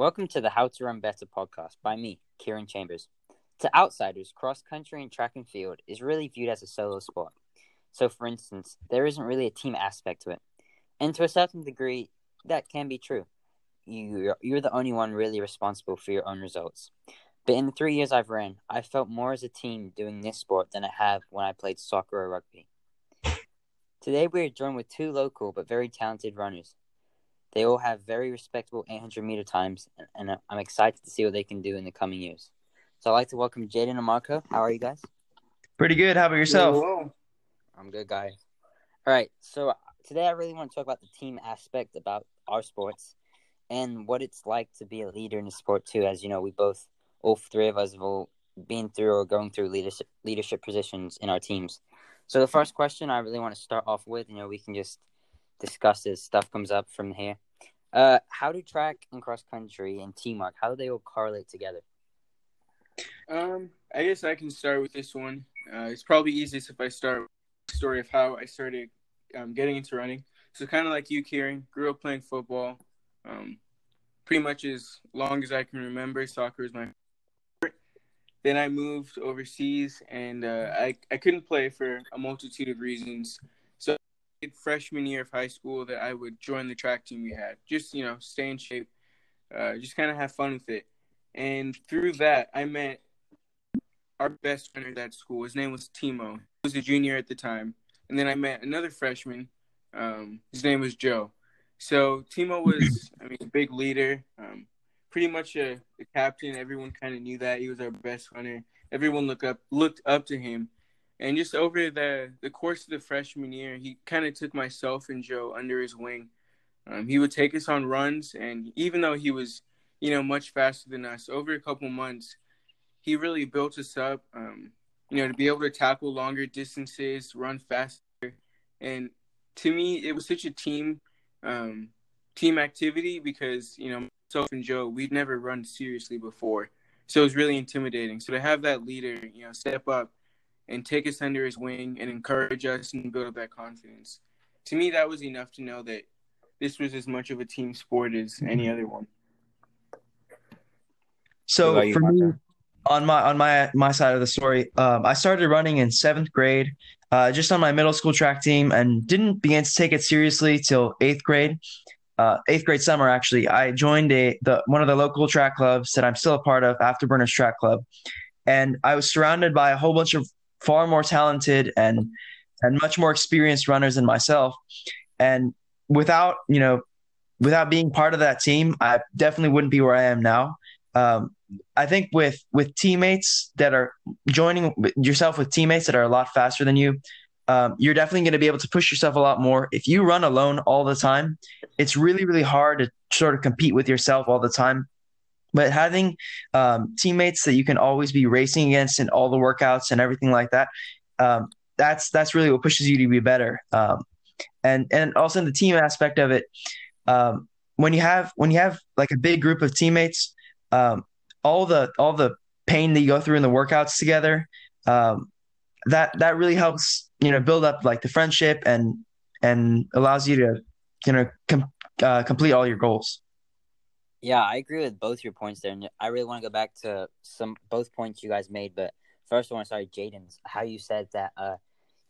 Welcome to the How to Run Better podcast by me, Kieran Chambers. To outsiders, cross country and track and field is really viewed as a solo sport. So, for instance, there isn't really a team aspect to it. And to a certain degree, that can be true. You, you're the only one really responsible for your own results. But in the three years I've ran, I felt more as a team doing this sport than I have when I played soccer or rugby. Today we are joined with two local but very talented runners. They all have very respectable 800 meter times, and I'm excited to see what they can do in the coming years. So I'd like to welcome Jaden and Marco. How are you guys? Pretty good. How about yourself? Hello. I'm good, guys. All right. So uh, today I really want to talk about the team aspect about our sports and what it's like to be a leader in the sport too. As you know, we both, all three of us, have all been through or going through leadership leadership positions in our teams. So the first question I really want to start off with, you know, we can just discuss as stuff comes up from here. Uh, how do track and cross country and teamwork? How do they all correlate together? Um, I guess I can start with this one. Uh, it's probably easiest if I start story of how I started um, getting into running. So kind of like you, Kieran, grew up playing football. Um, pretty much as long as I can remember, soccer is my favorite. Then I moved overseas, and uh, I I couldn't play for a multitude of reasons freshman year of high school that I would join the track team we had. Just you know, stay in shape, uh, just kind of have fun with it. And through that, I met our best friend at that school. His name was Timo. He was a junior at the time. And then I met another freshman. Um, his name was Joe. So Timo was, I mean, a big leader. Um, pretty much a, a captain. Everyone kind of knew that he was our best runner. Everyone looked up looked up to him. And just over the the course of the freshman year, he kind of took myself and Joe under his wing. Um, he would take us on runs, and even though he was, you know, much faster than us, over a couple months, he really built us up. Um, you know, to be able to tackle longer distances, run faster, and to me, it was such a team um, team activity because you know myself and Joe, we'd never run seriously before, so it was really intimidating. So to have that leader, you know, step up and take us under his wing and encourage us and build up that confidence. To me, that was enough to know that this was as much of a team sport as any other one. So you, for me, on my on my my side of the story, um, I started running in seventh grade, uh, just on my middle school track team, and didn't begin to take it seriously till eighth grade. Uh, eighth grade summer, actually, I joined a the one of the local track clubs that I'm still a part of, Afterburners Track Club, and I was surrounded by a whole bunch of far more talented and and much more experienced runners than myself. And without you know, without being part of that team, I definitely wouldn't be where I am now. Um, I think with with teammates that are joining yourself with teammates that are a lot faster than you, um, you're definitely going to be able to push yourself a lot more. If you run alone all the time, it's really really hard to sort of compete with yourself all the time. But having um, teammates that you can always be racing against in all the workouts and everything like that, um, that's that's really what pushes you to be better. Um, and and also in the team aspect of it, um, when you have when you have like a big group of teammates, um, all the all the pain that you go through in the workouts together, um, that that really helps you know build up like the friendship and and allows you to you know com- uh, complete all your goals. Yeah, I agree with both your points there, and I really want to go back to some both points you guys made. But first, I want to start Jaden's how you said that uh,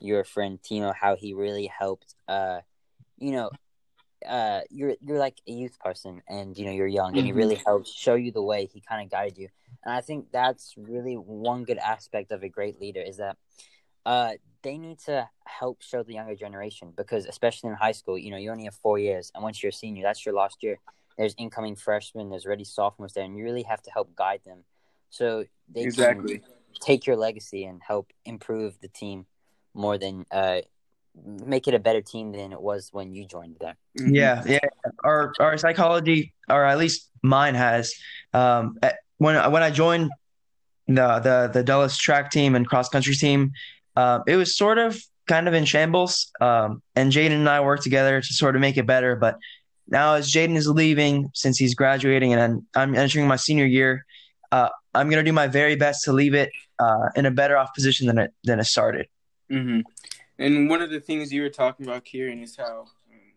your friend Timo, how he really helped. Uh, you know, uh, you're you're like a youth person, and you know you're young, and he really mm-hmm. helped show you the way. He kind of guided you, and I think that's really one good aspect of a great leader is that uh, they need to help show the younger generation because especially in high school, you know, you only have four years, and once you're a senior, that's your last year there's incoming freshmen, there's ready sophomores there, and you really have to help guide them so they exactly. can take your legacy and help improve the team more than uh, make it a better team than it was when you joined there. Mm-hmm. Yeah, yeah. Our our psychology, or at least mine, has um, when I when I joined the the the Dulles track team and cross country team, uh, it was sort of kind of in shambles. Um, and Jaden and I worked together to sort of make it better, but now, as Jaden is leaving, since he's graduating and I'm entering my senior year, uh, I'm going to do my very best to leave it uh, in a better off position than it than it started. Mm-hmm. And one of the things you were talking about, Kieran, is how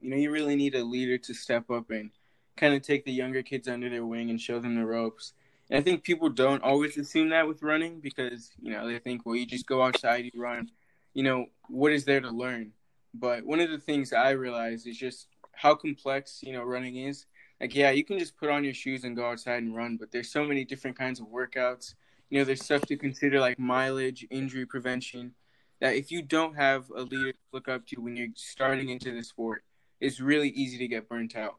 you know you really need a leader to step up and kind of take the younger kids under their wing and show them the ropes. And I think people don't always assume that with running because, you know, they think, well, you just go outside, you run. You know, what is there to learn? But one of the things I realized is just how complex, you know, running is. Like, yeah, you can just put on your shoes and go outside and run, but there's so many different kinds of workouts. You know, there's stuff to consider like mileage, injury prevention, that if you don't have a leader to look up to when you're starting into the sport, it's really easy to get burnt out.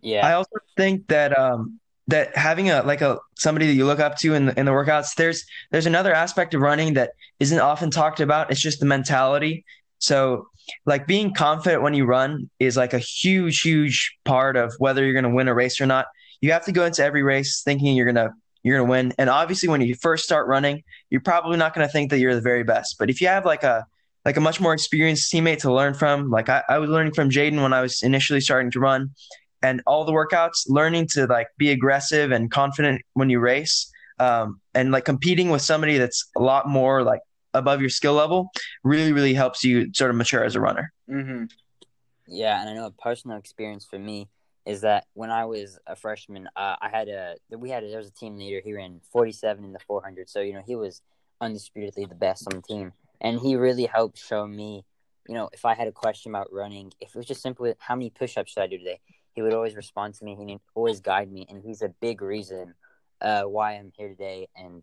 Yeah. I also think that um that having a like a somebody that you look up to in the in the workouts, there's there's another aspect of running that isn't often talked about. It's just the mentality. So like being confident when you run is like a huge, huge part of whether you're gonna win a race or not. You have to go into every race thinking you're gonna you're going to win. And obviously, when you first start running, you're probably not going to think that you're the very best. But if you have like a like a much more experienced teammate to learn from, like I, I was learning from Jaden when I was initially starting to run, and all the workouts, learning to like be aggressive and confident when you race, um, and like competing with somebody that's a lot more like above your skill level, really really helps you sort of mature as a runner. Mm-hmm. Yeah, and I know a personal experience for me is that when I was a freshman, uh, I had a we had a, there was a team leader. He ran 47 in the 400, so you know he was undisputedly the best on the team, and he really helped show me, you know, if I had a question about running, if it was just simply how many push-ups should I do today, he would always respond to me. He would always guide me, and he's a big reason uh, why I'm here today. And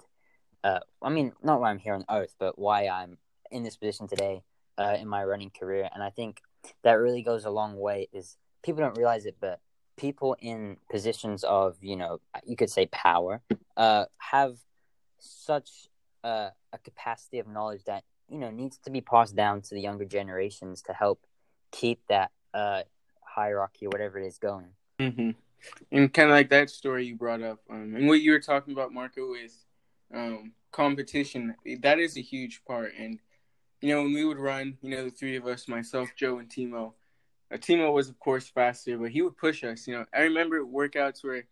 uh, I mean, not why I'm here on Earth, but why I'm in this position today uh, in my running career. And I think that really goes a long way. Is people don't realize it, but people in positions of you know you could say power uh, have such uh, a capacity of knowledge that you know needs to be passed down to the younger generations to help keep that uh, hierarchy or whatever it is going. Mm-hmm. And kind of like that story you brought up, um, and what you were talking about, Marco, is um, competition. That is a huge part, and you know when we would run, you know the three of us, myself, Joe, and Timo Timo was of course faster, but he would push us. You know, I remember workouts where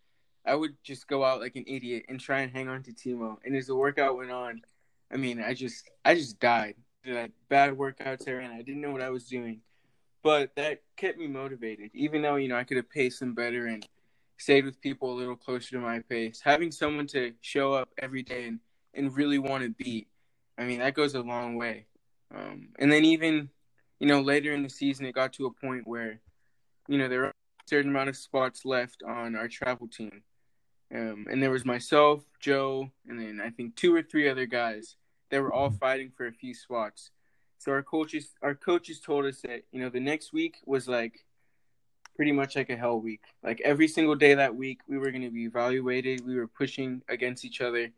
I would just go out like an idiot and try and hang on to Timo. And as the workout went on, I mean, I just I just died. Like bad workouts there, and I didn't know what I was doing. But that kept me motivated, even though you know I could have paced him better and stayed with people a little closer to my pace. Having someone to show up every day and, and really want to beat, I mean, that goes a long way. Um, and then even you know, later in the season, it got to a point where, you know, there were a certain amount of spots left on our travel team. Um, and there was myself, Joe, and then I think two or three other guys that were all fighting for a few spots. So our coaches, our coaches told us that you know the next week was like pretty much like a hell week. Like every single day that week, we were going to be evaluated. We were pushing against each other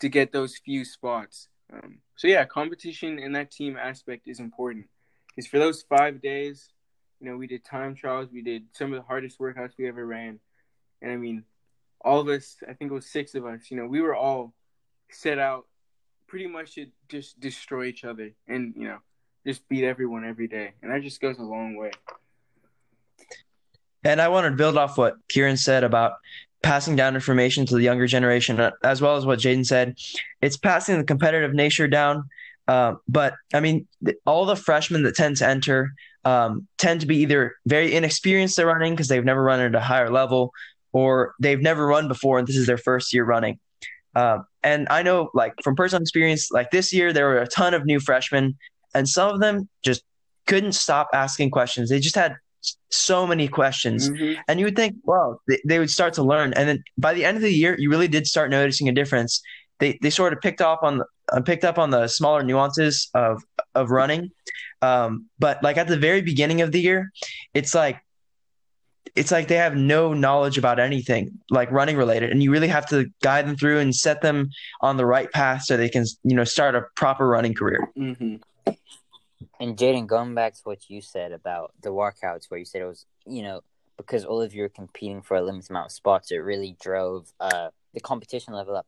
to get those few spots. Um, so yeah, competition in that team aspect is important because for those five days, you know, we did time trials, we did some of the hardest workouts we ever ran, and I mean, all of us, I think it was six of us, you know, we were all set out pretty much to just destroy each other and you know just beat everyone every day, and that just goes a long way. And I wanted to build off what Kieran said about passing down information to the younger generation, as well as what Jaden said. It's passing the competitive nature down uh, but I mean, all the freshmen that tend to enter um, tend to be either very inexperienced at running because they've never run at a higher level, or they've never run before and this is their first year running. Uh, and I know, like from personal experience, like this year there were a ton of new freshmen, and some of them just couldn't stop asking questions. They just had so many questions, mm-hmm. and you would think, well, they, they would start to learn, and then by the end of the year, you really did start noticing a difference they they sort of picked off on the, uh, picked up on the smaller nuances of of running. Um, but like at the very beginning of the year, it's like it's like they have no knowledge about anything like running related and you really have to guide them through and set them on the right path so they can you know start a proper running career mm-hmm. And jaden going back to what you said about the workouts where you said it was you know because all of you are competing for a limited amount of spots it really drove uh, the competition level up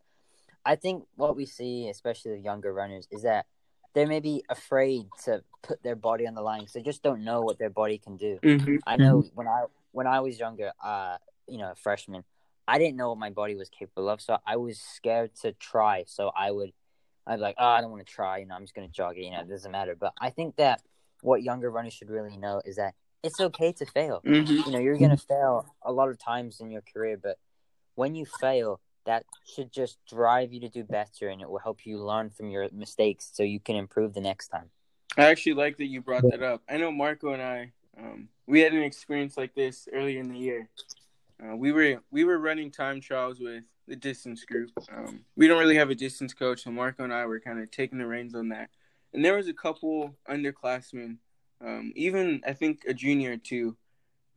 I think what we see, especially the younger runners, is that they may be afraid to put their body on the line because they just don't know what their body can do. Mm-hmm. I know when I when I was younger, uh, you know, a freshman, I didn't know what my body was capable of, so I was scared to try. So I would, I'd be like, oh, I don't want to try. You know, I'm just gonna jog it. You know, it doesn't matter. But I think that what younger runners should really know is that it's okay to fail. Mm-hmm. You know, you're gonna fail a lot of times in your career, but when you fail, that should just drive you to do better, and it will help you learn from your mistakes so you can improve the next time. I actually like that you brought that up. I know Marco and I, um, we had an experience like this earlier in the year. Uh, we were we were running time trials with the distance group. Um, we don't really have a distance coach, so Marco and I were kind of taking the reins on that. And there was a couple underclassmen, um, even I think a junior too.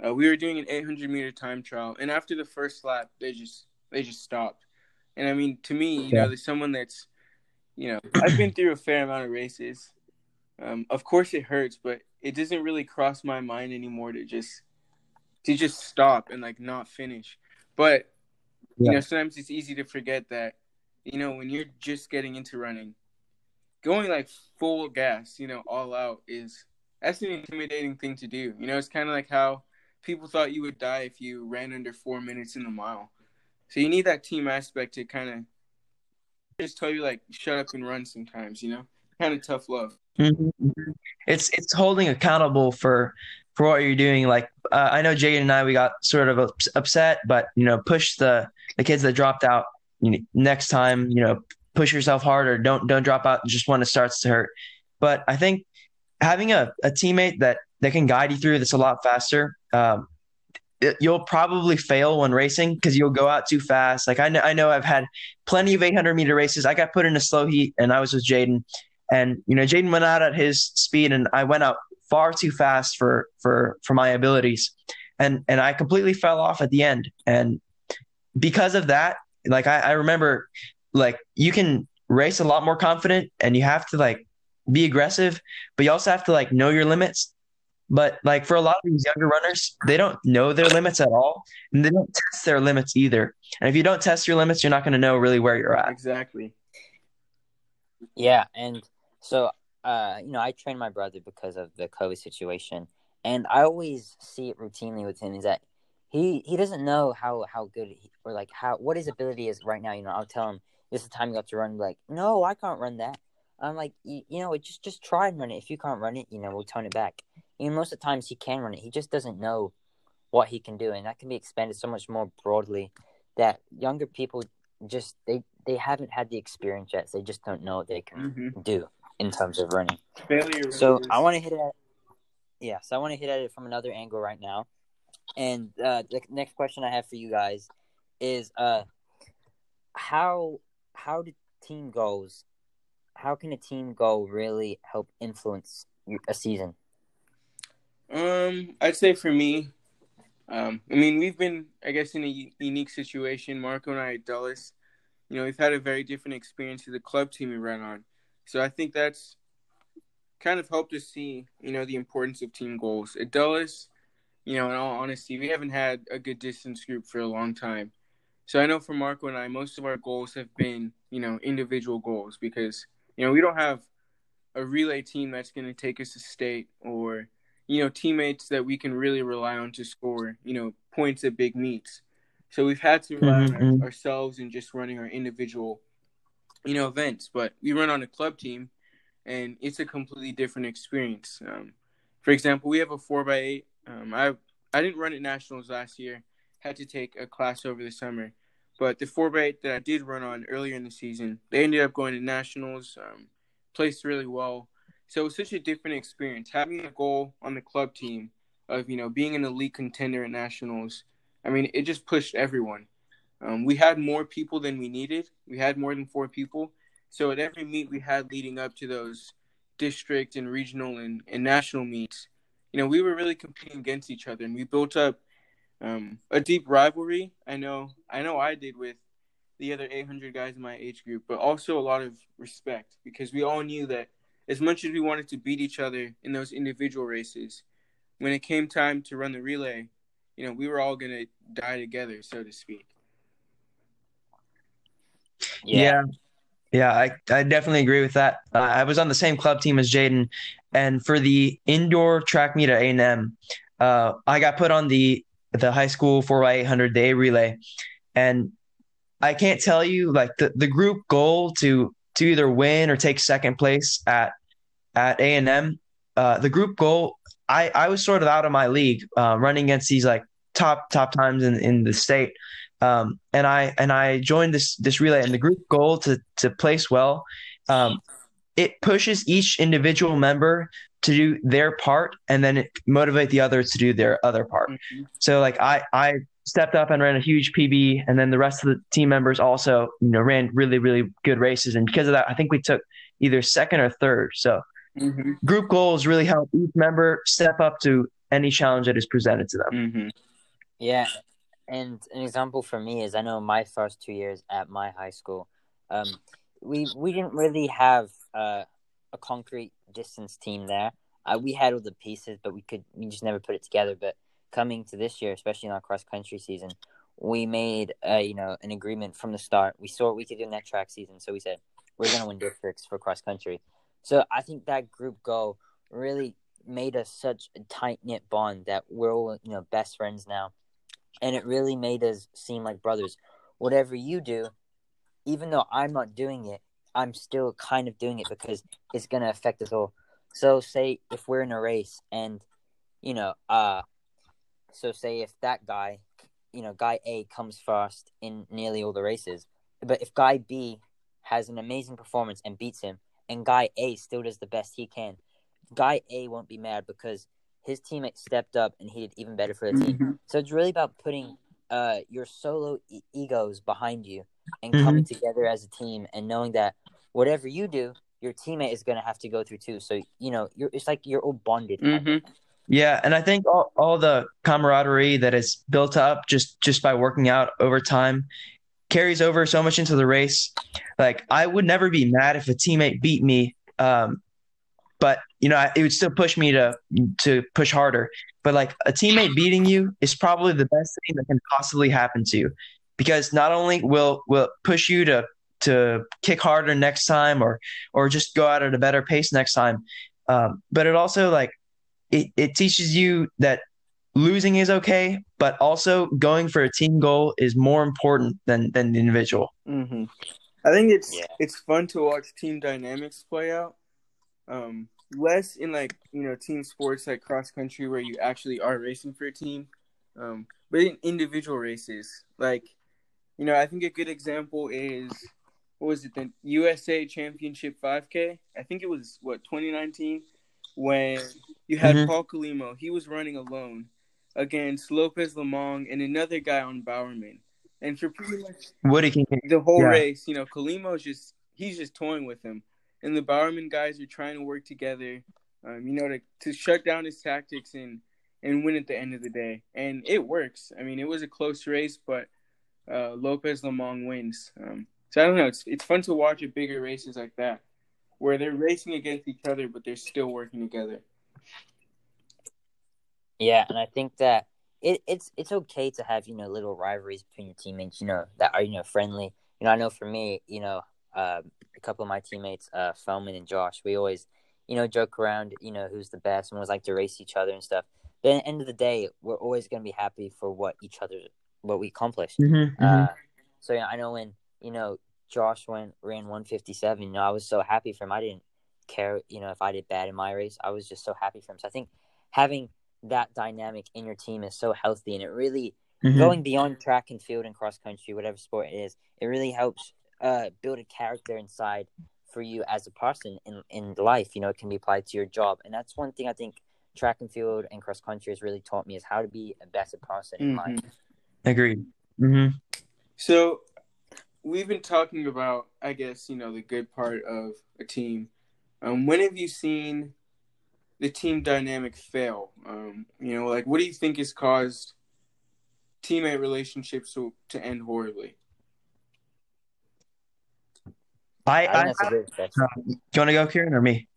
Uh, we were doing an 800 meter time trial, and after the first lap, they just they just stopped. And I mean, to me, you yeah. know, there's someone that's, you know, I've been through a fair amount of races. Um, of course, it hurts, but it doesn't really cross my mind anymore to just to just stop and like not finish. But yeah. you know, sometimes it's easy to forget that, you know, when you're just getting into running, going like full gas, you know, all out is that's an intimidating thing to do. You know, it's kind of like how people thought you would die if you ran under four minutes in the mile. So you need that team aspect to kind of just tell you like shut up and run sometimes. You know, kind of tough love. Mm-hmm. It's it's holding accountable for for what you're doing. Like uh, I know Jaden and I, we got sort of upset, but you know, push the the kids that dropped out. You know, next time, you know, push yourself harder. Don't don't drop out just when it starts to hurt. But I think having a, a teammate that that can guide you through this a lot faster. Um, it, you'll probably fail when racing because you'll go out too fast. Like I know, I know I've had plenty of 800 meter races. I got put in a slow heat and I was with Jaden, and you know Jaden went out at his speed and I went out far too fast for for for my abilities, and and I completely fell off at the end. And because of that, like I, I remember, like you can race a lot more confident, and you have to like be aggressive, but you also have to like know your limits but like for a lot of these younger runners, they don't know their limits at all, and they don't test their limits either. And if you don't test your limits, you're not going to know really where you're at. Exactly. Yeah, and so uh, you know, I train my brother because of the COVID situation, and I always see it routinely with him is that he he doesn't know how how good he, or like how what his ability is right now. You know, I'll tell him this is the time you have to run. Like, no, I can't run that. I'm like, you, you know, just just try and run it. If you can't run it, you know, we'll tone it back. You know, most of the times he can run it. He just doesn't know what he can do, and that can be expanded so much more broadly that younger people just they they haven't had the experience yet. So they just don't know what they can mm-hmm. do in terms of running. Failure. So I want to hit at yeah. So I want to hit at it from another angle right now, and uh, the next question I have for you guys is uh how how do team goals how can a team goal really help influence a season? Um, I'd say for me, um, I mean, we've been, I guess, in a unique situation. Marco and I at Dulles, you know, we've had a very different experience with the club team we ran on. So I think that's kind of helped us see, you know, the importance of team goals. At Dulles, you know, in all honesty, we haven't had a good distance group for a long time. So I know for Marco and I, most of our goals have been, you know, individual goals because you know, we don't have a relay team that's going to take us to state or, you know, teammates that we can really rely on to score, you know, points at big meets. So we've had to rely mm-hmm. on our, ourselves and just running our individual, you know, events. But we run on a club team, and it's a completely different experience. Um, for example, we have a four by eight. Um, I I didn't run at nationals last year. Had to take a class over the summer, but the four by eight that I did run on earlier in the season, they ended up going to nationals, um, placed really well. So it was such a different experience having a goal on the club team of you know being an elite contender at nationals. I mean, it just pushed everyone. Um, we had more people than we needed. We had more than four people. So at every meet we had leading up to those district and regional and, and national meets, you know, we were really competing against each other, and we built up um, a deep rivalry. I know, I know, I did with the other 800 guys in my age group, but also a lot of respect because we all knew that as much as we wanted to beat each other in those individual races, when it came time to run the relay, you know, we were all gonna die together, so to speak. Yeah. yeah. Yeah, I, I definitely agree with that. Uh, I was on the same club team as Jaden, and for the indoor track meet at A&M, uh, I got put on the the high school 4x800 day relay. And I can't tell you like the, the group goal to to either win or take second place at at A&M uh, the group goal, I I was sort of out of my league, uh, running against these like top top times in in the state. Um, and I and I joined this this relay and the group goal to to place well. Um, it pushes each individual member to do their part and then it motivate the others to do their other part. Mm-hmm. So like I I stepped up and ran a huge PB and then the rest of the team members also, you know, ran really really good races and because of that I think we took either second or third. So mm-hmm. group goals really help each member step up to any challenge that is presented to them. Mm-hmm. Yeah. And an example for me is I know my first 2 years at my high school um, we we didn't really have uh, a concrete distance team there. Uh, we had all the pieces, but we could we just never put it together. But coming to this year, especially in our cross country season, we made uh, you know an agreement from the start. We saw what we could do in that track season, so we said we're going to win districts for cross country. So I think that group goal really made us such a tight knit bond that we're all you know best friends now, and it really made us seem like brothers. Whatever you do, even though I'm not doing it, I'm still kind of doing it because it's gonna affect us all. So say if we're in a race and you know, uh so say if that guy, you know, guy A comes first in nearly all the races, but if guy B has an amazing performance and beats him and guy A still does the best he can, guy A won't be mad because his teammate stepped up and he did even better for the team. Mm-hmm. So it's really about putting uh your solo e- egos behind you and mm-hmm. coming together as a team and knowing that whatever you do, your teammate is going to have to go through too. So you know, you're it's like you're all bonded. Mm-hmm. Yeah, and I think all, all the camaraderie that is built up just just by working out over time carries over so much into the race. Like I would never be mad if a teammate beat me, um, but you know it would still push me to to push harder. But like a teammate beating you is probably the best thing that can possibly happen to you because not only will will push you to to kick harder next time or or just go out at a better pace next time, um, but it also like it, it teaches you that losing is okay, but also going for a team goal is more important than than the individual. Mm-hmm. I think it's yeah. it's fun to watch team dynamics play out. Um, less in like you know team sports like cross country where you actually are racing for a team, um, but in individual races like you know, I think a good example is what was it the USA Championship 5K? I think it was what 2019 when you had mm-hmm. Paul Chelimo. He was running alone against Lopez Lomong and another guy on Bowerman. And for pretty much Woody the whole yeah. race, you know, Chelimo's just he's just toying with him, and the Bowerman guys are trying to work together, um, you know, to to shut down his tactics and and win at the end of the day. And it works. I mean, it was a close race, but uh, Lopez Lomong wins. Um, so I don't know. It's it's fun to watch at bigger races like that, where they're racing against each other, but they're still working together. Yeah, and I think that it, it's it's okay to have you know little rivalries between your teammates, you know that are you know friendly. You know, I know for me, you know, uh, a couple of my teammates, uh, and Josh, we always, you know, joke around, you know, who's the best, and always like to race each other and stuff. But at the end of the day, we're always going to be happy for what each other what we accomplished. Mm-hmm, uh, mm-hmm. So yeah, I know when you know Josh went ran 157. You know, I was so happy for him. I didn't care, you know, if I did bad in my race. I was just so happy for him. So I think having that dynamic in your team is so healthy, and it really mm-hmm. going beyond track and field and cross country, whatever sport it is. It really helps uh, build a character inside for you as a person in in life. You know, it can be applied to your job, and that's one thing I think track and field and cross country has really taught me is how to be a better person in mm-hmm. life. Agreed. Mm-hmm. So we've been talking about, I guess, you know, the good part of a team. Um, when have you seen the team dynamic fail? Um, you know, like what do you think has caused teammate relationships to, to end horribly? I, I, I do you want to go, Kieran, or me?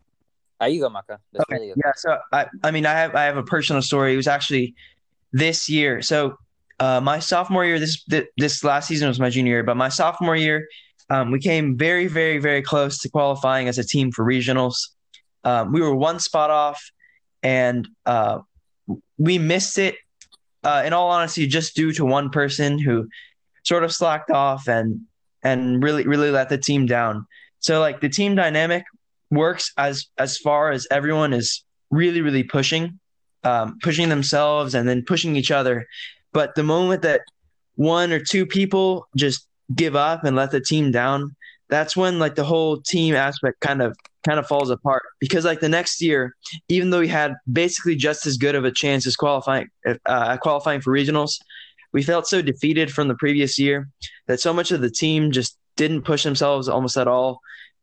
Are uh, you go, Marco. okay. Really yeah. So I, I mean, I have, I have a personal story. It was actually this year. So uh, my sophomore year, this this last season was my junior year, but my sophomore year, um, we came very, very, very close to qualifying as a team for regionals. Um, we were one spot off, and uh, we missed it. Uh, in all honesty, just due to one person who sort of slacked off and and really, really let the team down. So like the team dynamic works as as far as everyone is really, really pushing, um, pushing themselves and then pushing each other. But the moment that one or two people just give up and let the team down, that's when like the whole team aspect kind of kind of falls apart because like the next year even though we had basically just as good of a chance as qualifying uh, qualifying for regionals we felt so defeated from the previous year that so much of the team just didn't push themselves almost at all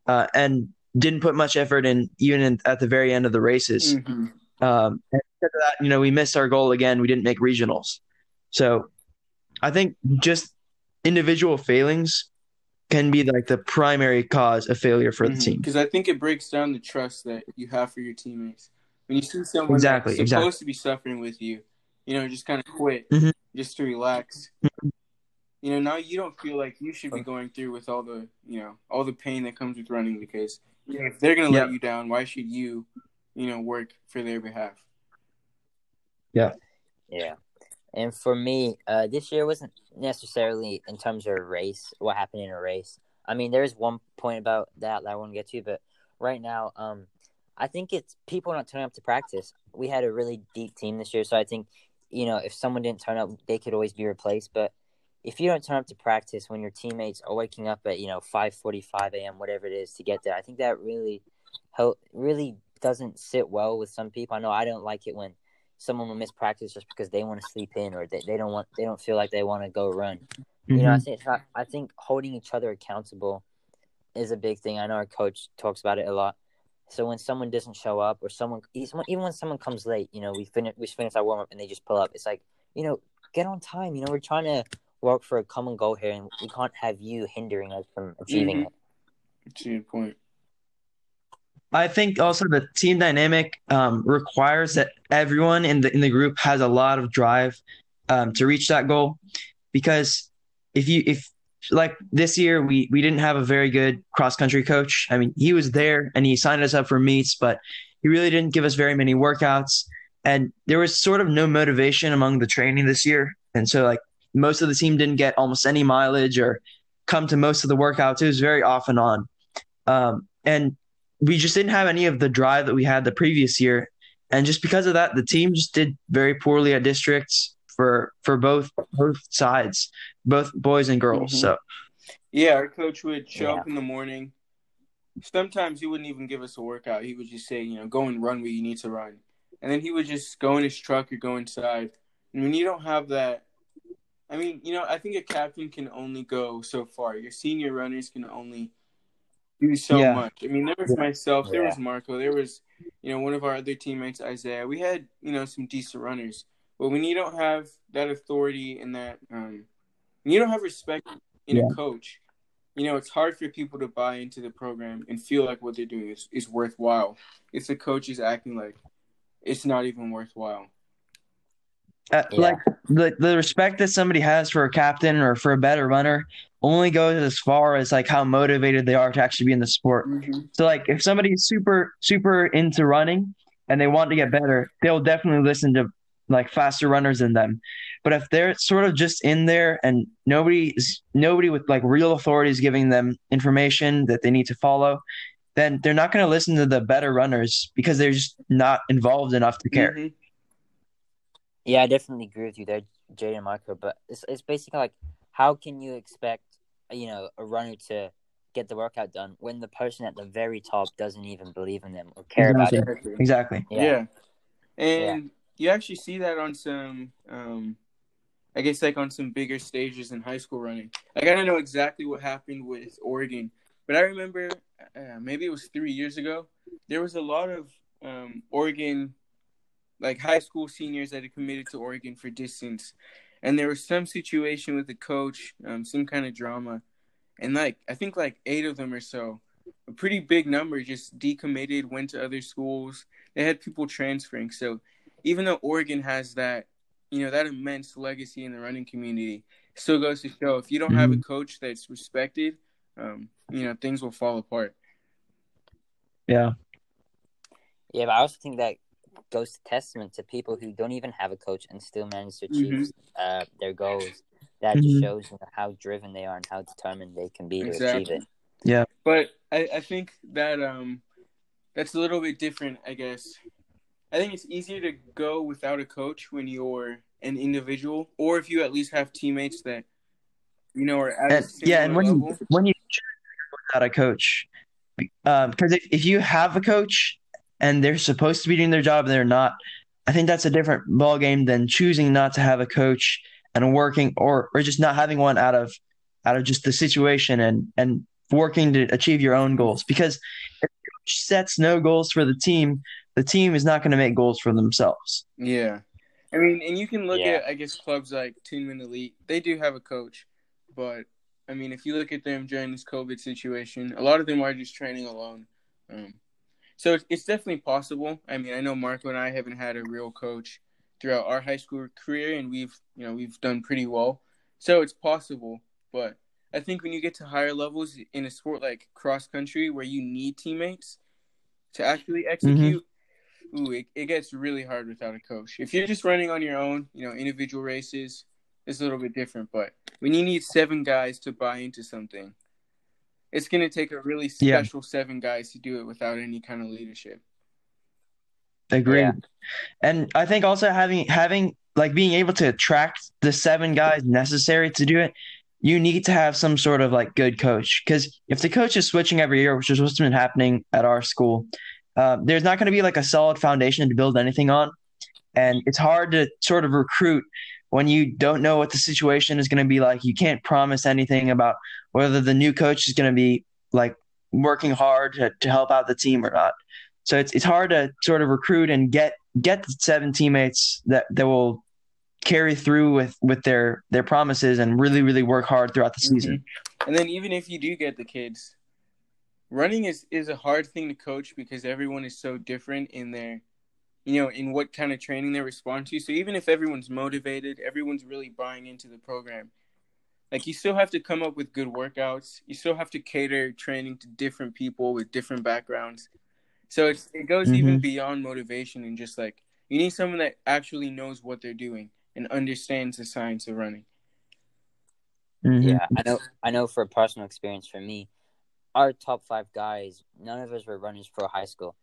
uh, and didn't put much effort in even in, at the very end of the races mm-hmm. um, and because of that you know we missed our goal again we didn't make regionals so i think just individual failings can be like the primary cause of failure for mm-hmm. the team. Because I think it breaks down the trust that you have for your teammates. When you see someone exactly, that's supposed exactly. to be suffering with you, you know, just kind of quit mm-hmm. just to relax. Mm-hmm. You know, now you don't feel like you should be going through with all the, you know, all the pain that comes with running because you know, if they're going to yep. let you down, why should you, you know, work for their behalf? Yeah. Yeah. And for me, uh, this year wasn't necessarily in terms of a race, what happened in a race. I mean, there's one point about that that I want to get to, but right now, um, I think it's people not turning up to practice. We had a really deep team this year, so I think, you know, if someone didn't turn up, they could always be replaced. But if you don't turn up to practice when your teammates are waking up at you know 5:45 a.m. whatever it is to get there, I think that really help really doesn't sit well with some people. I know I don't like it when someone will miss practice just because they want to sleep in or they, they don't want they don't feel like they want to go run. Mm-hmm. You know, I think I think holding each other accountable is a big thing. I know our coach talks about it a lot. So when someone doesn't show up or someone even when someone comes late, you know, we finish we finish our warm up and they just pull up. It's like, you know, get on time. You know, we're trying to work for a common goal here and we can't have you hindering us from achieving mm-hmm. it. That's a good point. I think also the team dynamic um, requires that everyone in the in the group has a lot of drive um, to reach that goal. Because if you if like this year we we didn't have a very good cross country coach. I mean, he was there and he signed us up for meets, but he really didn't give us very many workouts. And there was sort of no motivation among the training this year. And so like most of the team didn't get almost any mileage or come to most of the workouts. It was very off and on. Um, and we just didn't have any of the drive that we had the previous year. And just because of that, the team just did very poorly at districts for for both both sides, both boys and girls. Mm-hmm. So yeah, our coach would show yeah. up in the morning. Sometimes he wouldn't even give us a workout. He would just say, you know, go and run where you need to run. And then he would just go in his truck or go inside. And when you don't have that I mean, you know, I think a captain can only go so far. Your senior runners can only do so yeah. much. I mean, there was myself, there yeah. was Marco, there was, you know, one of our other teammates, Isaiah. We had, you know, some decent runners. But when you don't have that authority and that, um, you don't have respect in yeah. a coach, you know, it's hard for people to buy into the program and feel like what they're doing is, is worthwhile. If the coach is acting like it's not even worthwhile. Uh, yeah. Like the the respect that somebody has for a captain or for a better runner only goes as far as like how motivated they are to actually be in the sport. Mm-hmm. So like if somebody's super super into running and they want to get better, they'll definitely listen to like faster runners than them. But if they're sort of just in there and nobody is nobody with like real authority is giving them information that they need to follow, then they're not going to listen to the better runners because they're just not involved enough to care. Mm-hmm. Yeah, I definitely agree with you there, Jaden Marco. But it's it's basically like, how can you expect, you know, a runner to get the workout done when the person at the very top doesn't even believe in them or care exactly. about it? Exactly. Yeah, yeah. and yeah. You actually see that on some, um, I guess, like on some bigger stages in high school running. Like I don't know exactly what happened with Oregon, but I remember uh, maybe it was three years ago. There was a lot of um, Oregon like high school seniors that had committed to Oregon for distance, and there was some situation with the coach, um, some kind of drama, and like I think like eight of them or so, a pretty big number just decommitted, went to other schools. They had people transferring. So even though Oregon has that, you know, that immense legacy in the running community, still goes to show if you don't have a mm-hmm. coach that's respected, um, you know, things will fall apart. Yeah. Yeah, but I also think that goes to testament to people who don't even have a coach and still manage to achieve mm-hmm. uh, their goals. That mm-hmm. just shows you know, how driven they are and how determined they can be exactly. to achieve it. Yeah, but I, I think that um that's a little bit different, I guess, I think it's easier to go without a coach when you're an individual, or if you at least have teammates that you know are at And, a yeah, and when level. you when you without a coach, um, because if, if you have a coach and they're supposed to be doing their job and they're not, I think that's a different ball game than choosing not to have a coach and working or or just not having one out of out of just the situation and and working to achieve your own goals. Because if sets no goals for the team, the team is not going to make goals for themselves. Yeah. I mean, and you can look Yeah. at, I guess, clubs like Tinman Elite. They do have a coach, but I mean, if you look at them during this COVID situation, a lot of them are just training alone. Um, so it's, it's definitely possible. I mean, I know Marco and I haven't had a real coach throughout our high school career, and we've, you know, we've done pretty well. So it's possible, but I think when you get to higher levels in a sport like cross country, where you need teammates to actually mm-hmm. execute, ooh, it, it gets really hard without a coach. If you're just running on your own, you know, individual races, it's a little bit different. But when you need seven guys to buy into something, it's going to take a really Yeah. special seven guys to do it without any kind of leadership. Agreed. Yeah. And I think also having having like being able to attract the seven guys necessary to do it, you need to have some sort of like good coach. Because if the coach is switching every year, which is what's been happening at our school, uh, there's not going to be like a solid foundation to build anything on, and it's hard to sort of recruit when you don't know what the situation is going to be like. You can't promise anything about whether the new coach is going to be like working hard to, to help out the team or not. So it's it's hard to sort of recruit and get get the seven teammates that that will carry through with with their their promises and really really work hard throughout the season. And then even if you do get the kids, running is is a hard thing to coach because everyone is so different in their you know, in what kind of training they respond to. So even if everyone's motivated, everyone's really buying into the program. Like you still have to come up with good workouts. You still have to cater training to different people with different backgrounds. So it's it goes even Mhm. beyond motivation and just like you need someone that actually knows what they're doing and understands the science of running. Mhm. Yeah, I know. I know for a personal experience for me, our top five guys, none of us were runners for high school,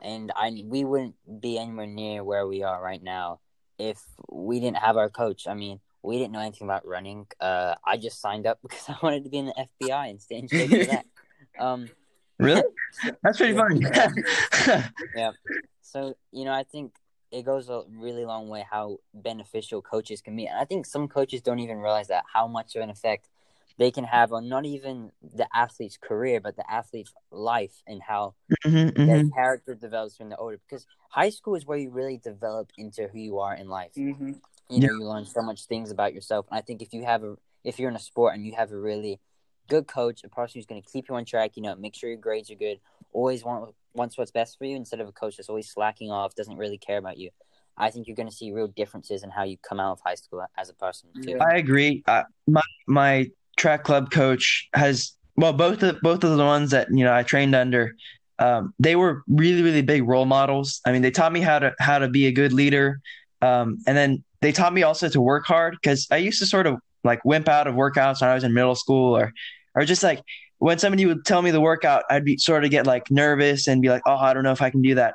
and I we wouldn't be anywhere near where we are right now if we didn't have our coach. I mean, we didn't know anything about running. Uh, I just signed up because I wanted to be in the FBI and stay in shape for that. Um, Really? That's pretty Yeah. funny. So, you know, I think it goes a really long way how beneficial coaches can be. And I think some coaches don't even realize that how much of an effect they can have on not even the athlete's career, but the athlete's life and how Mhm, their mhm. character develops when they're older. Because high school is where you really develop into who you are in life. Mm-hmm. You know, you learn so much things about yourself. And I think if you have a, if you're in a sport and you have a really good coach, a person who's going to keep you on track, you know, make sure your grades are good, always want wants what's best for you instead of a coach that's always slacking off, doesn't really care about you. I think you're going to see real differences in how you come out of high school as a person. Too. I agree. Uh, my my track club coach has well both of both of the ones that you know I trained under. Um, they were really really big role models. I mean, they taught me how to how to be a good leader, um, and then they taught me also to work hard because I used to sort of like wimp out of workouts when I was in middle school or or just like when somebody would tell me the workout, I'd be sort of get like nervous and be like, oh, I don't know if I can do that.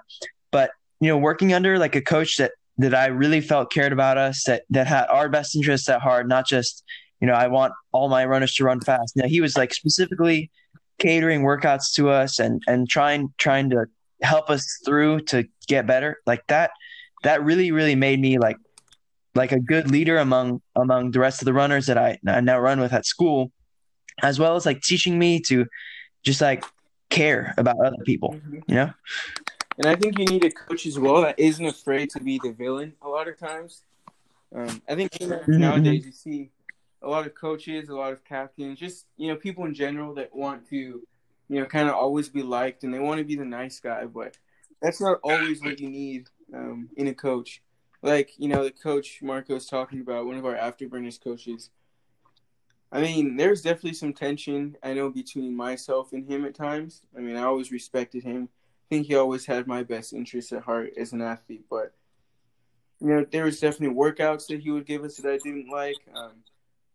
But you know, working under like a coach that that I really felt cared about us, that that had our best interests at heart, not just you know, I want all my runners to run fast. Now he was like specifically catering workouts to us and and trying trying to help us through to get better. Like that that really really made me like like a good leader among among the rest of the runners that I, I now run with at school, as well as like teaching me to just like care about other people. Mhm. You know? And I think you need a coach as well that isn't afraid to be the villain a lot of times. Um, I think you know, Mhm, nowadays you see a lot of coaches, a lot of captains, just you know people in general that want to, you know, kind of always be liked and they want to be the nice guy, but that's not always what you need um, in a coach. Like you know the coach Marco's talking about, one of our afterburners coaches. I mean, there's definitely some tension I know between myself and him at times. I mean, I always respected him I think he always had my best interests at heart as an athlete. But you know, there was definitely workouts that he would give us that I didn't like. Um,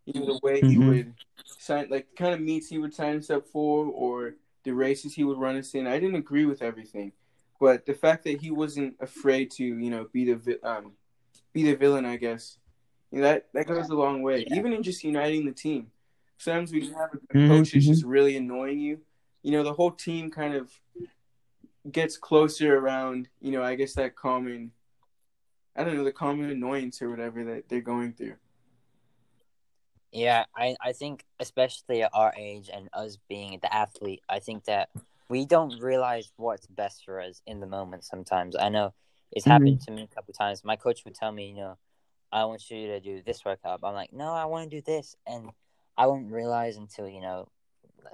you know, the way he Mhm. would sign, like the kind of meets he would sign us up for, or the races he would run us in. I didn't agree with everything, but the fact that he wasn't afraid to, you know, be the um, be the villain, I guess, you know, that that goes a long way. Yeah. Even in just uniting the team. Sometimes we just have a mm-hmm, coach mm-hmm. just really annoying you. You know, the whole team kind of gets closer around. You know, I guess that common, I don't know, the common annoyance or whatever that they're going through. Yeah, I, I think especially at our age and us being the athlete, I think that we don't realize what's best for us in the moment sometimes. I know it's mm-hmm. happened to me a couple times. My coach would tell me, you know, I want you to do this workout. I'm like, no, I want to do this, and I won't realize until you know,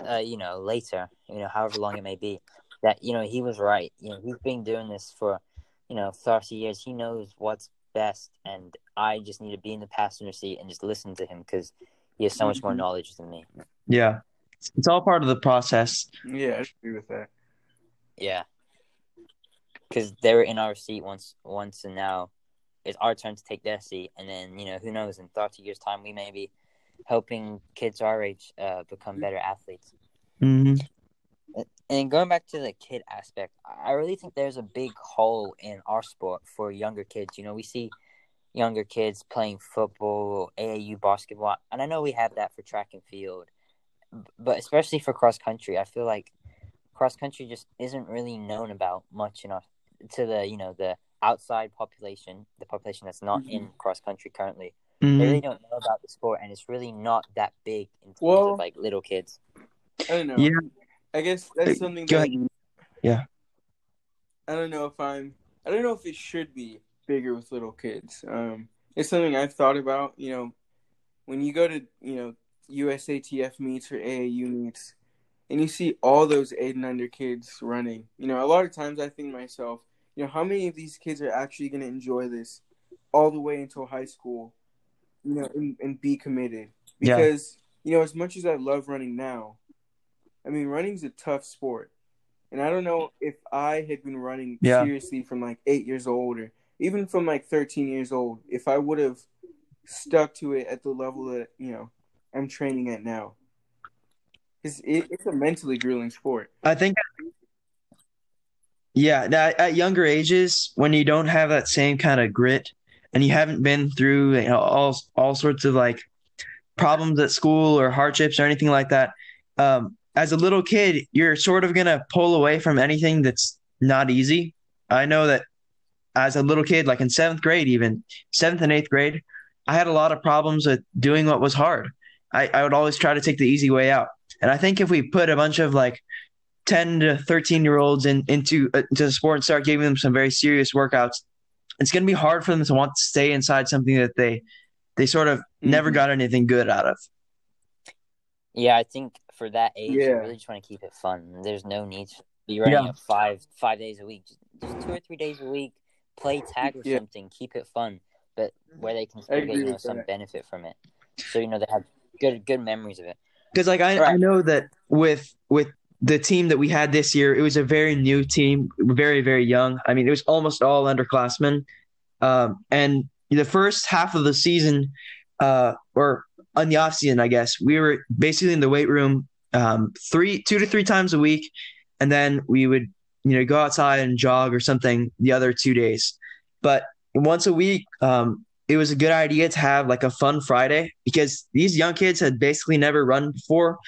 uh, you know, later, you know, however long it may be, that you know he was right. You know, he's been doing this for, you know, thirty years. He knows what's best, and I just need to be in the passenger seat and just listen to him because he has so much more mm-hmm. knowledge than me. Yeah, it's all part of the process. Yeah, I agree with that. Yeah, because they were in our seat once, once, and now it's our turn to take their seat, and then you know who knows in thirty years' time we may be helping kids our age uh, become better athletes. Mm-hmm. And going back to the kid aspect, I really think there's a big hole in our sport for younger kids. You know, we see younger kids playing football, AAU basketball, and I know we have that for track and field, but especially for cross country, I feel like cross country just isn't really known about much enough to the you know the outside population, the population that's not mm-hmm. in cross country currently. Mm-hmm. They really don't know about the sport, and it's really not that big in terms well, of like little kids. I don't know. Yeah, I guess that's something Go that. Ahead. Yeah. I don't know if I'm. I don't know if it should be bigger with little kids. Um, it's something I've thought about. You know, when you go to you know USATF meets or AAU meets, and you see all those eight and under kids running. You know, a lot of times I think to myself, you know, how many of these kids are actually going to enjoy this all the way until high school you know, and, and be committed. Because, yeah. you know, as much as I love running now, I mean, running's a tough sport. And I don't know if I had been running yeah. seriously from like eight years old or even from like 13 years old, if I would have stuck to it at the level that, you know, I'm training at now. Because it, it's a mentally grueling sport. I think yeah, at, at younger ages, when you don't have that same kind of grit and you haven't been through you know, all all sorts of like problems at school or hardships or anything like that, um, as a little kid, you're sort of gonna pull away from anything that's not easy. I know that as a little kid, like in seventh grade, even seventh and eighth grade, I had a lot of problems with doing what was hard. I, I would always try to take the easy way out. And I think if we put a bunch of like 10 to 13 year olds in, into, uh, into the sport and start giving them some very serious workouts, it's going to be hard for them to want to stay inside something that they they sort of mm-hmm. never got anything good out of. Yeah, I think for that age, yeah. you really just want to keep it fun. There's no need to be running yeah. five five days a week, just, just, two or three days a week. Play tag or yeah. something, keep it fun, but where they can still get you know some that. benefit from it. So you know they have good good memories of it. Because like I, right. I know that with with the team that we had this year, it was a very new team, very, very young. I mean, it was almost all underclassmen. Um, and the first half of the season, uh, or on the off season, I guess, we were basically in the weight room um, three, two to three times a week. And then we would, you know, go outside and jog or something the other two days. But once a week, um, it was a good idea to have like a fun Friday because these young kids had basically never run before.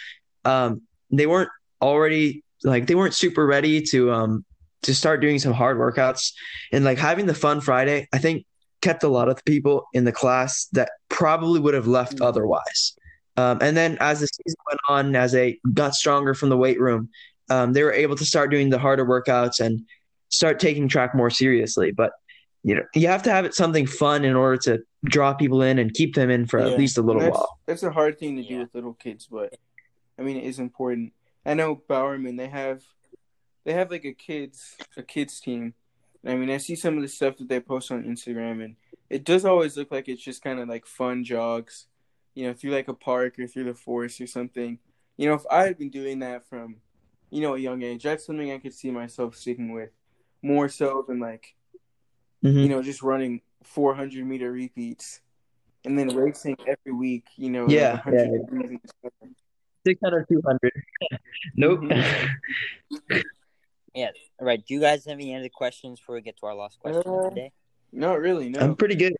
Um, they weren't already like they weren't super ready to um to start doing some hard workouts and like having the fun Friday, I think kept a lot of people in the class that probably would have left mm-hmm. otherwise. Um, and then as the season went on, as they got stronger from the weight room, um, they were able to start doing the harder workouts and start taking track more seriously. But you know, you have to have it something fun in order to draw people in and keep them in for yeah. at least a little that's, while. That's a hard thing to do with little kids, but I mean, it is important. I know Bowerman. They have they have like a kids a kids team. I mean, I see some of the stuff that they post on Instagram, and it does always look like it's just kind of like fun jogs, you know, through like a park or through the forest or something. You know, if I had been doing that from, you know, a young age, that's something I could see myself sticking with more so than like, mm-hmm. you know, just running 400 meter repeats and then racing every week, you know, yeah, yeah. 600, 200. nope. Yeah. All right. Do you guys have any other questions before we get to our last question Uh, of the? Not really. No. I'm pretty good.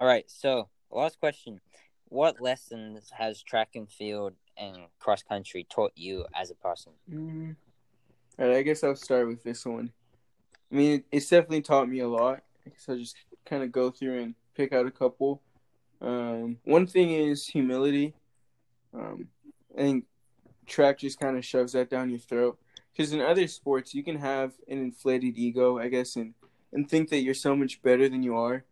All right. So, last question: What lessons has track and field and cross country taught you as a person? Mm. All right, I guess I'll start with this one. I mean, it's definitely taught me a lot. I guess I'll just kind of go through and pick out a couple. Um, one thing is humility. Um, I think track just kind of shoves that down your throat. Because in other sports, you can have an inflated ego, I guess, and, and think that you're so much better than you are.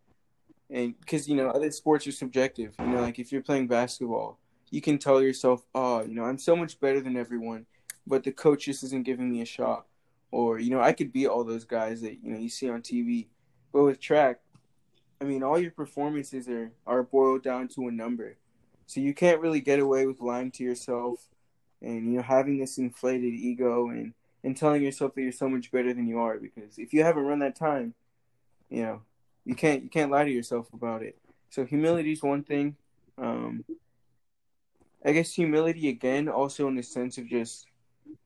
And because, you know, other sports are subjective. You know, like if you're playing basketball, you can tell yourself, oh, you know, I'm so much better than everyone, but the coach just isn't giving me a shot. Or, you know, I could beat all those guys that, you know, you see on TV. But with track, I mean, all your performances are, are boiled down to a number. So you can't really get away with lying to yourself and, you know, having this inflated ego and, and telling yourself that you're so much better than you are. Because if you haven't run that time, you know, you can't you can't lie to yourself about it. So humility is one thing. Um, I guess humility again, also in the sense of just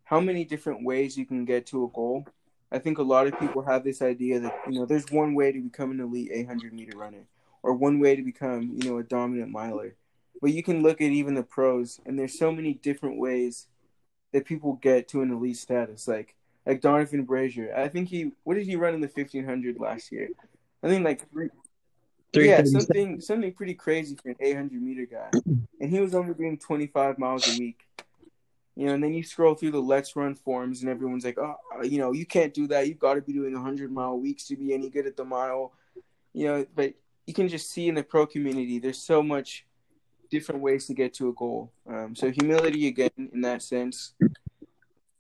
how many different ways you can get to a goal. I think a lot of people have this idea that you know there's one way to become an elite 800 meter runner, or one way to become you know a dominant miler. But you can look at even the pros, and there's so many different ways that people get to an elite status. Like like Donavan Brazier, I think he what did he run in the 1500 last year? I think like three, Three yeah, something something pretty crazy for an 800 meter guy, and he was only doing 25 miles a week. You know, and then you scroll through the LetsRun forums, and everyone's like, "Oh, you know, you can't do that. You've got to be doing 100 mile weeks to be any good at the mile." You know, but you can just see in the pro community, there's so much different ways to get to a goal. Um, so humility again in that sense,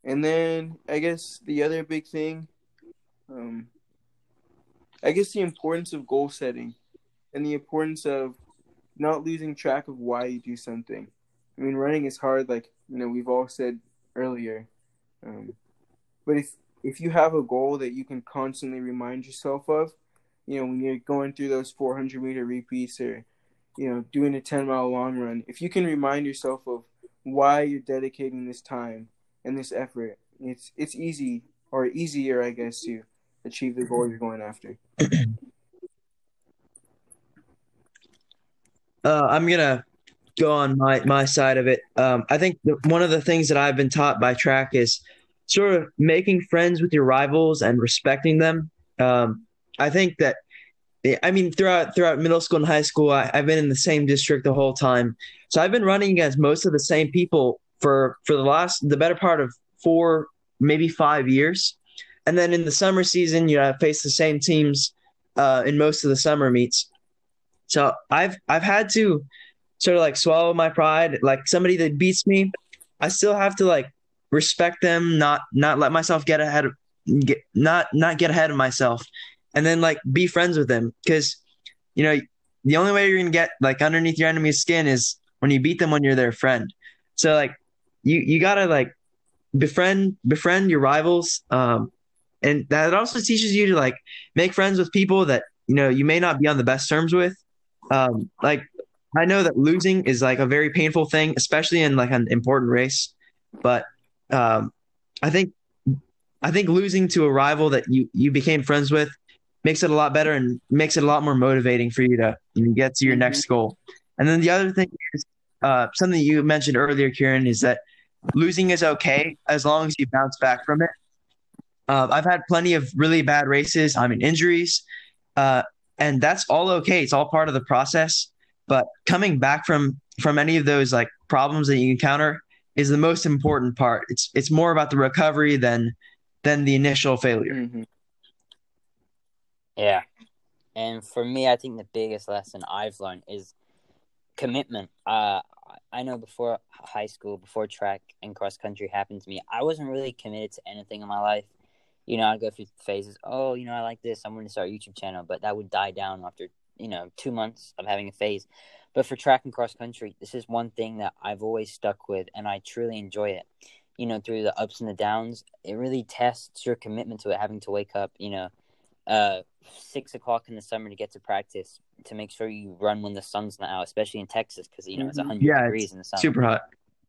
and then I guess the other big thing, um, I guess the importance of goal setting and the importance of not losing track of why you do something. I mean, running is hard, like you know we've all said earlier. Um, but if if you have a goal that you can constantly remind yourself of, you know when you're going through those 400 meter repeats or you know doing a 10 mile long run, if you can remind yourself of why you're dedicating this time and this effort, it's it's easy or easier, I guess, to achieve the goal you're going after. Uh, I'm gonna go on my my side of it. Um, I think the, one of the things that I've been taught by track is sort of making friends with your rivals and respecting them. Um, I think that, I mean, throughout throughout middle school and high school, I, I've been in the same district the whole time, so I've been running against most of the same people for for the last the better part of four maybe five years, and then in the summer season, you know, I face the same teams uh, in most of the summer meets. So I've I've had to sort of like swallow my pride. Like somebody that beats me, I still have to like respect them, not not let myself get ahead of get not not get ahead of myself, and then like be friends with them because you know the only way you're gonna get like underneath your enemy's skin is when you beat them when you're their friend. So like you you gotta like befriend befriend your rivals, um, and that also teaches you to like make friends with people that you know you may not be on the best terms with um, like I know that losing is like a very painful thing, especially in like an important race. But um, I think I think losing to a rival that you you became friends with makes it a lot better and makes it a lot more motivating for you to get to your next goal. And then the other thing is uh, something you mentioned earlier, Kieran, is that losing is okay as long as you bounce back from it. Uh, I've had plenty of really bad races. I mean, injuries. Uh, and that's all okay. It's all part of the process. But coming back from from any of those like problems that you encounter is the most important part. It's it's more about the recovery than than the initial failure. Mm-hmm. Yeah. And for me, I think the biggest lesson I've learned is commitment. Uh, I know before high school, before track and cross country happened to me, I wasn't really committed to anything in my life. You know, I'd go through phases. Oh, you know, I like this. I'm going to start a YouTube channel, but that would die down after you know two months of having a phase. But for track and cross country, this is one thing that I've always stuck with, and I truly enjoy it. You know, through the ups and the downs, it really tests your commitment to it. Having to wake up, you know, uh, six o'clock in the summer to get to practice to make sure you run when the sun's not out, especially in Texas because you know it's. 100 Yeah, degrees in the summer. Super hot.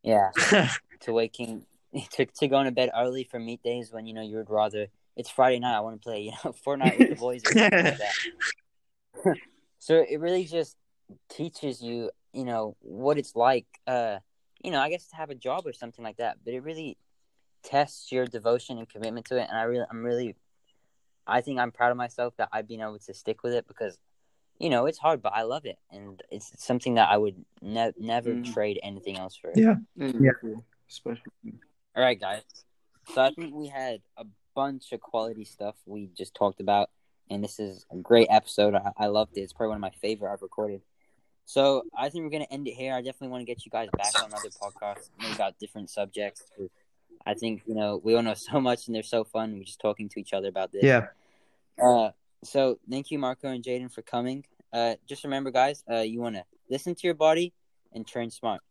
Yeah, to waking to to going to bed early for meet days when you know you would rather it's Friday night. I want to play you know Fortnite with the boys or something like that. so it really just teaches you you know what it's like. Uh, you know, I guess to have a job or something like that. But it really tests your devotion and commitment to it. And I really, I'm really, I think I'm proud of myself that I've been able to stick with it because, you know, it's hard, but I love it, and it's something that I would ne- never Mm. trade anything else for. Yeah. Yeah. Especially. All right, guys. So I think we had a bunch of quality stuff we just talked about, and this is a great episode. I, I loved it. It's probably one of my favorite I've recorded. So I think we're gonna end it here. I definitely want to get you guys back on other podcasts, maybe about different subjects. 'cause I think you know we all know so much, and they're so fun. We're just talking to each other about this. Yeah. Uh, so thank you, Marco and Jaden, for coming. Uh, just remember, guys, uh, you want to listen to your body and train smart.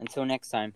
Until next time.